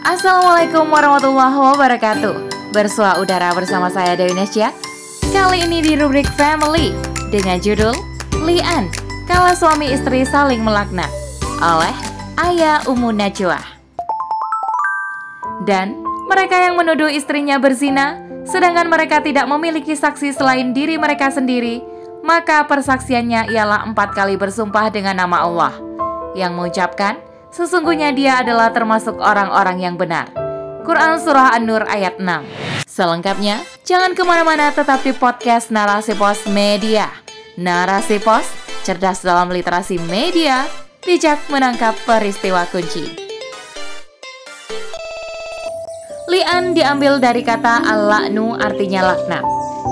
Assalamualaikum warahmatullahi wabarakatuh. Bersua udara bersama saya Dewi Nesya Kali ini di rubrik Family Dengan judul Lian Kala suami istri saling melaknat Oleh Ayah Umu Najwa. Dan mereka yang menuduh istrinya berzina Sedangkan mereka tidak memiliki saksi selain diri mereka sendiri Maka persaksiannya ialah empat kali bersumpah dengan nama Allah Yang mengucapkan Sesungguhnya dia adalah termasuk orang-orang yang benar. Quran Surah An-Nur ayat 6 Selengkapnya, jangan ke mana-mana tetap di podcast Narasi Pos Media. Narasi Pos, cerdas dalam literasi media, bijak menangkap peristiwa kunci. Lian diambil dari kata al-la'nu artinya laknat.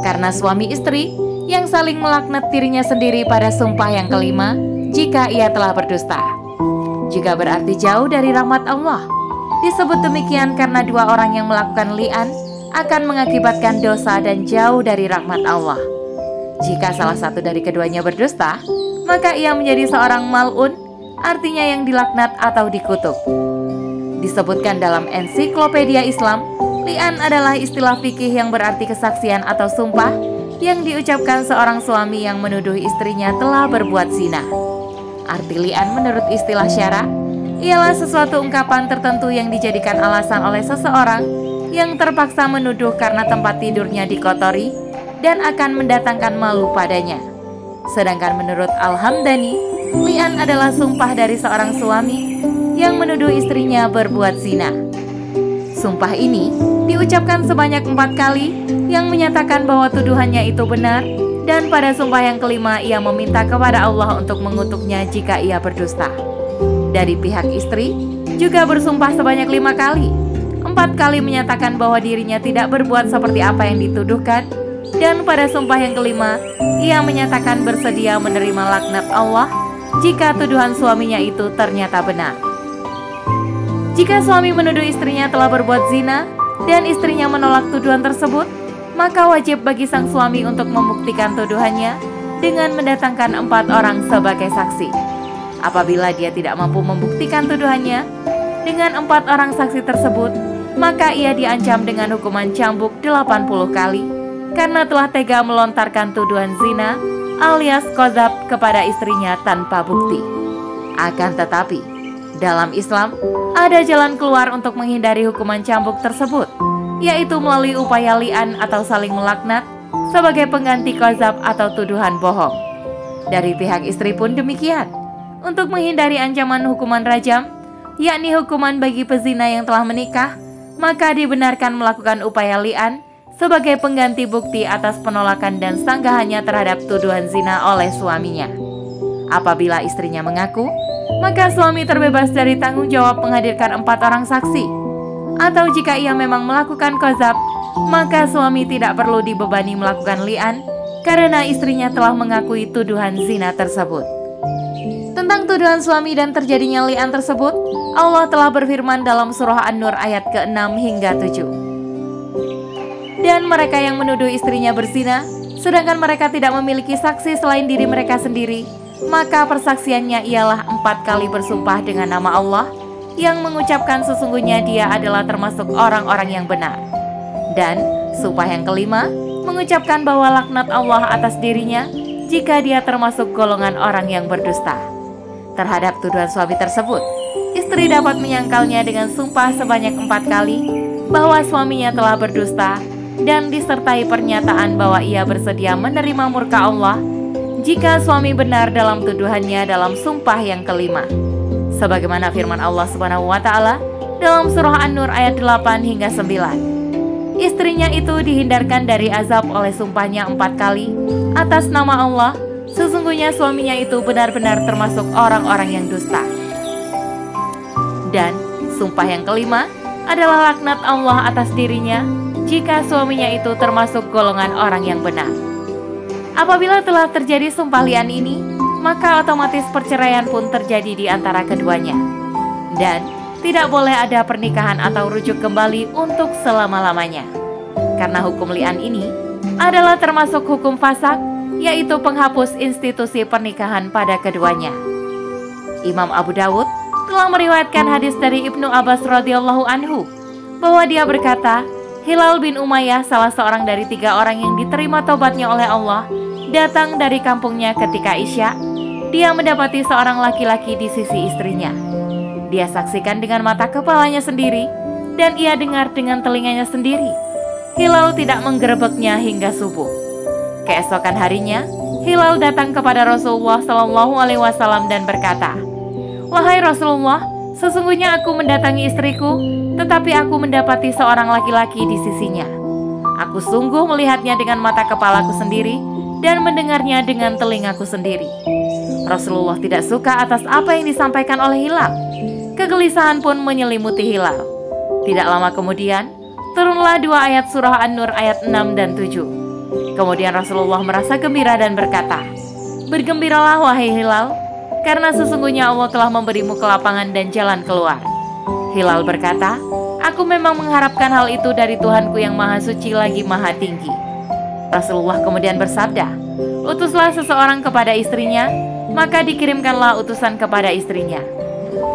Karena suami istri yang saling melaknat dirinya sendiri pada sumpah yang kelima jika ia telah berdusta juga berarti jauh dari rahmat Allah. Disebut demikian karena dua orang yang melakukan li'an akan mengakibatkan dosa dan jauh dari rahmat Allah. Jika salah satu dari keduanya berdusta, maka ia menjadi seorang mal'un, artinya yang dilaknat atau dikutuk. Disebutkan dalam ensiklopedia Islam, li'an adalah istilah fikih yang berarti kesaksian atau sumpah yang diucapkan seorang suami yang menuduh istrinya telah berbuat zina. Arti li'an menurut istilah syara ialah sesuatu ungkapan tertentu yang dijadikan alasan oleh seseorang yang terpaksa menuduh karena tempat tidurnya dikotori dan akan mendatangkan malu padanya. Sedangkan menurut Al-Hamdani, li'an adalah sumpah dari seorang suami yang menuduh istrinya berbuat zina. Sumpah ini diucapkan sebanyak empat kali yang menyatakan bahwa tuduhannya itu benar dan pada sumpah yang kelima ia meminta kepada Allah untuk mengutuknya jika ia berdusta. Dari pihak istri juga bersumpah sebanyak lima kali. Empat kali menyatakan bahwa dirinya tidak berbuat seperti apa yang dituduhkan dan pada sumpah yang kelima ia menyatakan bersedia menerima laknat Allah jika tuduhan suaminya itu ternyata benar. Jika suami menuduh istrinya telah berbuat zina dan istrinya menolak tuduhan tersebut, maka wajib bagi sang suami untuk membuktikan tuduhannya dengan mendatangkan empat orang sebagai saksi. Apabila dia tidak mampu membuktikan tuduhannya dengan empat orang saksi tersebut, maka ia diancam dengan hukuman cambuk 80 kali karena telah tega melontarkan tuduhan zina alias kozab kepada istrinya tanpa bukti. Akan tetapi, dalam Islam ada jalan keluar untuk menghindari hukuman cambuk tersebut yaitu melalui upaya li'an atau saling melaknat sebagai pengganti kozab atau tuduhan bohong. Dari pihak istri pun demikian. Untuk menghindari ancaman hukuman rajam, yakni hukuman bagi pezina yang telah menikah, maka dibenarkan melakukan upaya li'an sebagai pengganti bukti atas penolakan dan sanggahannya terhadap tuduhan zina oleh suaminya. Apabila istrinya mengaku, maka suami terbebas dari tanggung jawab menghadirkan empat orang saksi atau jika ia memang melakukan kozab, maka suami tidak perlu dibebani melakukan li'an karena istrinya telah mengakui tuduhan zina tersebut. Tentang tuduhan suami dan terjadinya li'an tersebut, Allah telah berfirman dalam surah An-Nur ayat ke-6 hingga 7. Dan mereka yang menuduh istrinya berzina, sedangkan mereka tidak memiliki saksi selain diri mereka sendiri, maka persaksiannya ialah empat kali bersumpah dengan nama Allah, yang mengucapkan sesungguhnya dia adalah termasuk orang-orang yang benar. Dan sumpah yang kelima mengucapkan bahwa laknat Allah atas dirinya jika dia termasuk golongan orang yang berdusta. Terhadap tuduhan suami tersebut, istri dapat menyangkalnya dengan sumpah sebanyak empat kali bahwa suaminya telah berdusta dan disertai pernyataan bahwa ia bersedia menerima murka Allah jika suami benar dalam tuduhannya dalam sumpah yang kelima sebagaimana firman Allah Subhanahu wa taala dalam surah An-Nur ayat 8 hingga 9. Istrinya itu dihindarkan dari azab oleh sumpahnya empat kali atas nama Allah. Sesungguhnya suaminya itu benar-benar termasuk orang-orang yang dusta. Dan sumpah yang kelima adalah laknat Allah atas dirinya jika suaminya itu termasuk golongan orang yang benar. Apabila telah terjadi sumpah lian ini, maka otomatis perceraian pun terjadi di antara keduanya. Dan tidak boleh ada pernikahan atau rujuk kembali untuk selama-lamanya. Karena hukum li'an ini adalah termasuk hukum fasak, yaitu penghapus institusi pernikahan pada keduanya. Imam Abu Dawud telah meriwayatkan hadis dari Ibnu Abbas radhiyallahu anhu bahwa dia berkata, Hilal bin Umayyah salah seorang dari tiga orang yang diterima tobatnya oleh Allah datang dari kampungnya ketika Isya. Dia mendapati seorang laki-laki di sisi istrinya. Dia saksikan dengan mata kepalanya sendiri dan ia dengar dengan telinganya sendiri. Hilal tidak menggerebeknya hingga subuh. Keesokan harinya, Hilal datang kepada Rasulullah Shallallahu Alaihi Wasallam dan berkata, Wahai Rasulullah, sesungguhnya aku mendatangi istriku, tetapi aku mendapati seorang laki-laki di sisinya. Aku sungguh melihatnya dengan mata kepalaku sendiri dan mendengarnya dengan telingaku sendiri. Rasulullah tidak suka atas apa yang disampaikan oleh Hilal. Kegelisahan pun menyelimuti Hilal. Tidak lama kemudian, turunlah dua ayat surah An-Nur ayat 6 dan 7. Kemudian Rasulullah merasa gembira dan berkata, Bergembiralah wahai Hilal, karena sesungguhnya Allah telah memberimu kelapangan dan jalan keluar. Hilal berkata, Aku memang mengharapkan hal itu dari Tuhanku yang maha suci lagi maha tinggi. Rasulullah kemudian bersabda, Utuslah seseorang kepada istrinya, maka dikirimkanlah utusan kepada istrinya.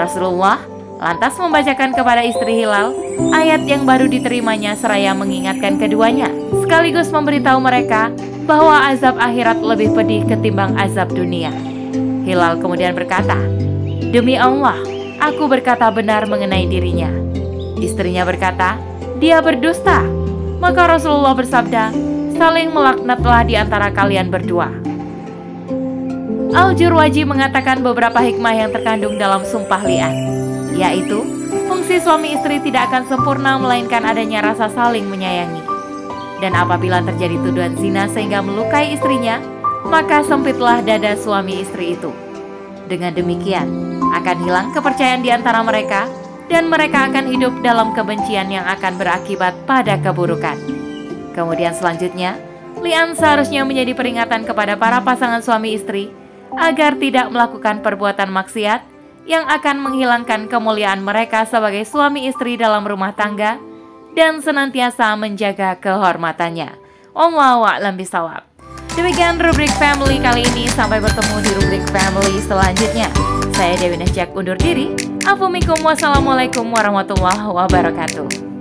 Rasulullah lantas membacakan kepada istri Hilal ayat yang baru diterimanya seraya mengingatkan keduanya, sekaligus memberitahu mereka bahwa azab akhirat lebih pedih ketimbang azab dunia. Hilal kemudian berkata, Demi Allah, aku berkata benar mengenai dirinya. Istrinya berkata, dia berdusta. Maka Rasulullah bersabda, saling melaknatlah di antara kalian berdua. Al-Jurwaji mengatakan beberapa hikmah yang terkandung dalam sumpah lian, yaitu fungsi suami istri tidak akan sempurna melainkan adanya rasa saling menyayangi. Dan apabila terjadi tuduhan zina sehingga melukai istrinya, maka sempitlah dada suami istri itu. Dengan demikian, akan hilang kepercayaan di antara mereka dan mereka akan hidup dalam kebencian yang akan berakibat pada keburukan. Kemudian selanjutnya, lian seharusnya menjadi peringatan kepada para pasangan suami istri agar tidak melakukan perbuatan maksiat yang akan menghilangkan kemuliaan mereka sebagai suami istri dalam rumah tangga dan senantiasa menjaga kehormatannya. Allahu a'lam bisawab. Demikian rubrik family kali ini. Sampai bertemu di rubrik family selanjutnya. Saya Dewi Nasjak undur diri. Assalamualaikum warahmatullahi wabarakatuh.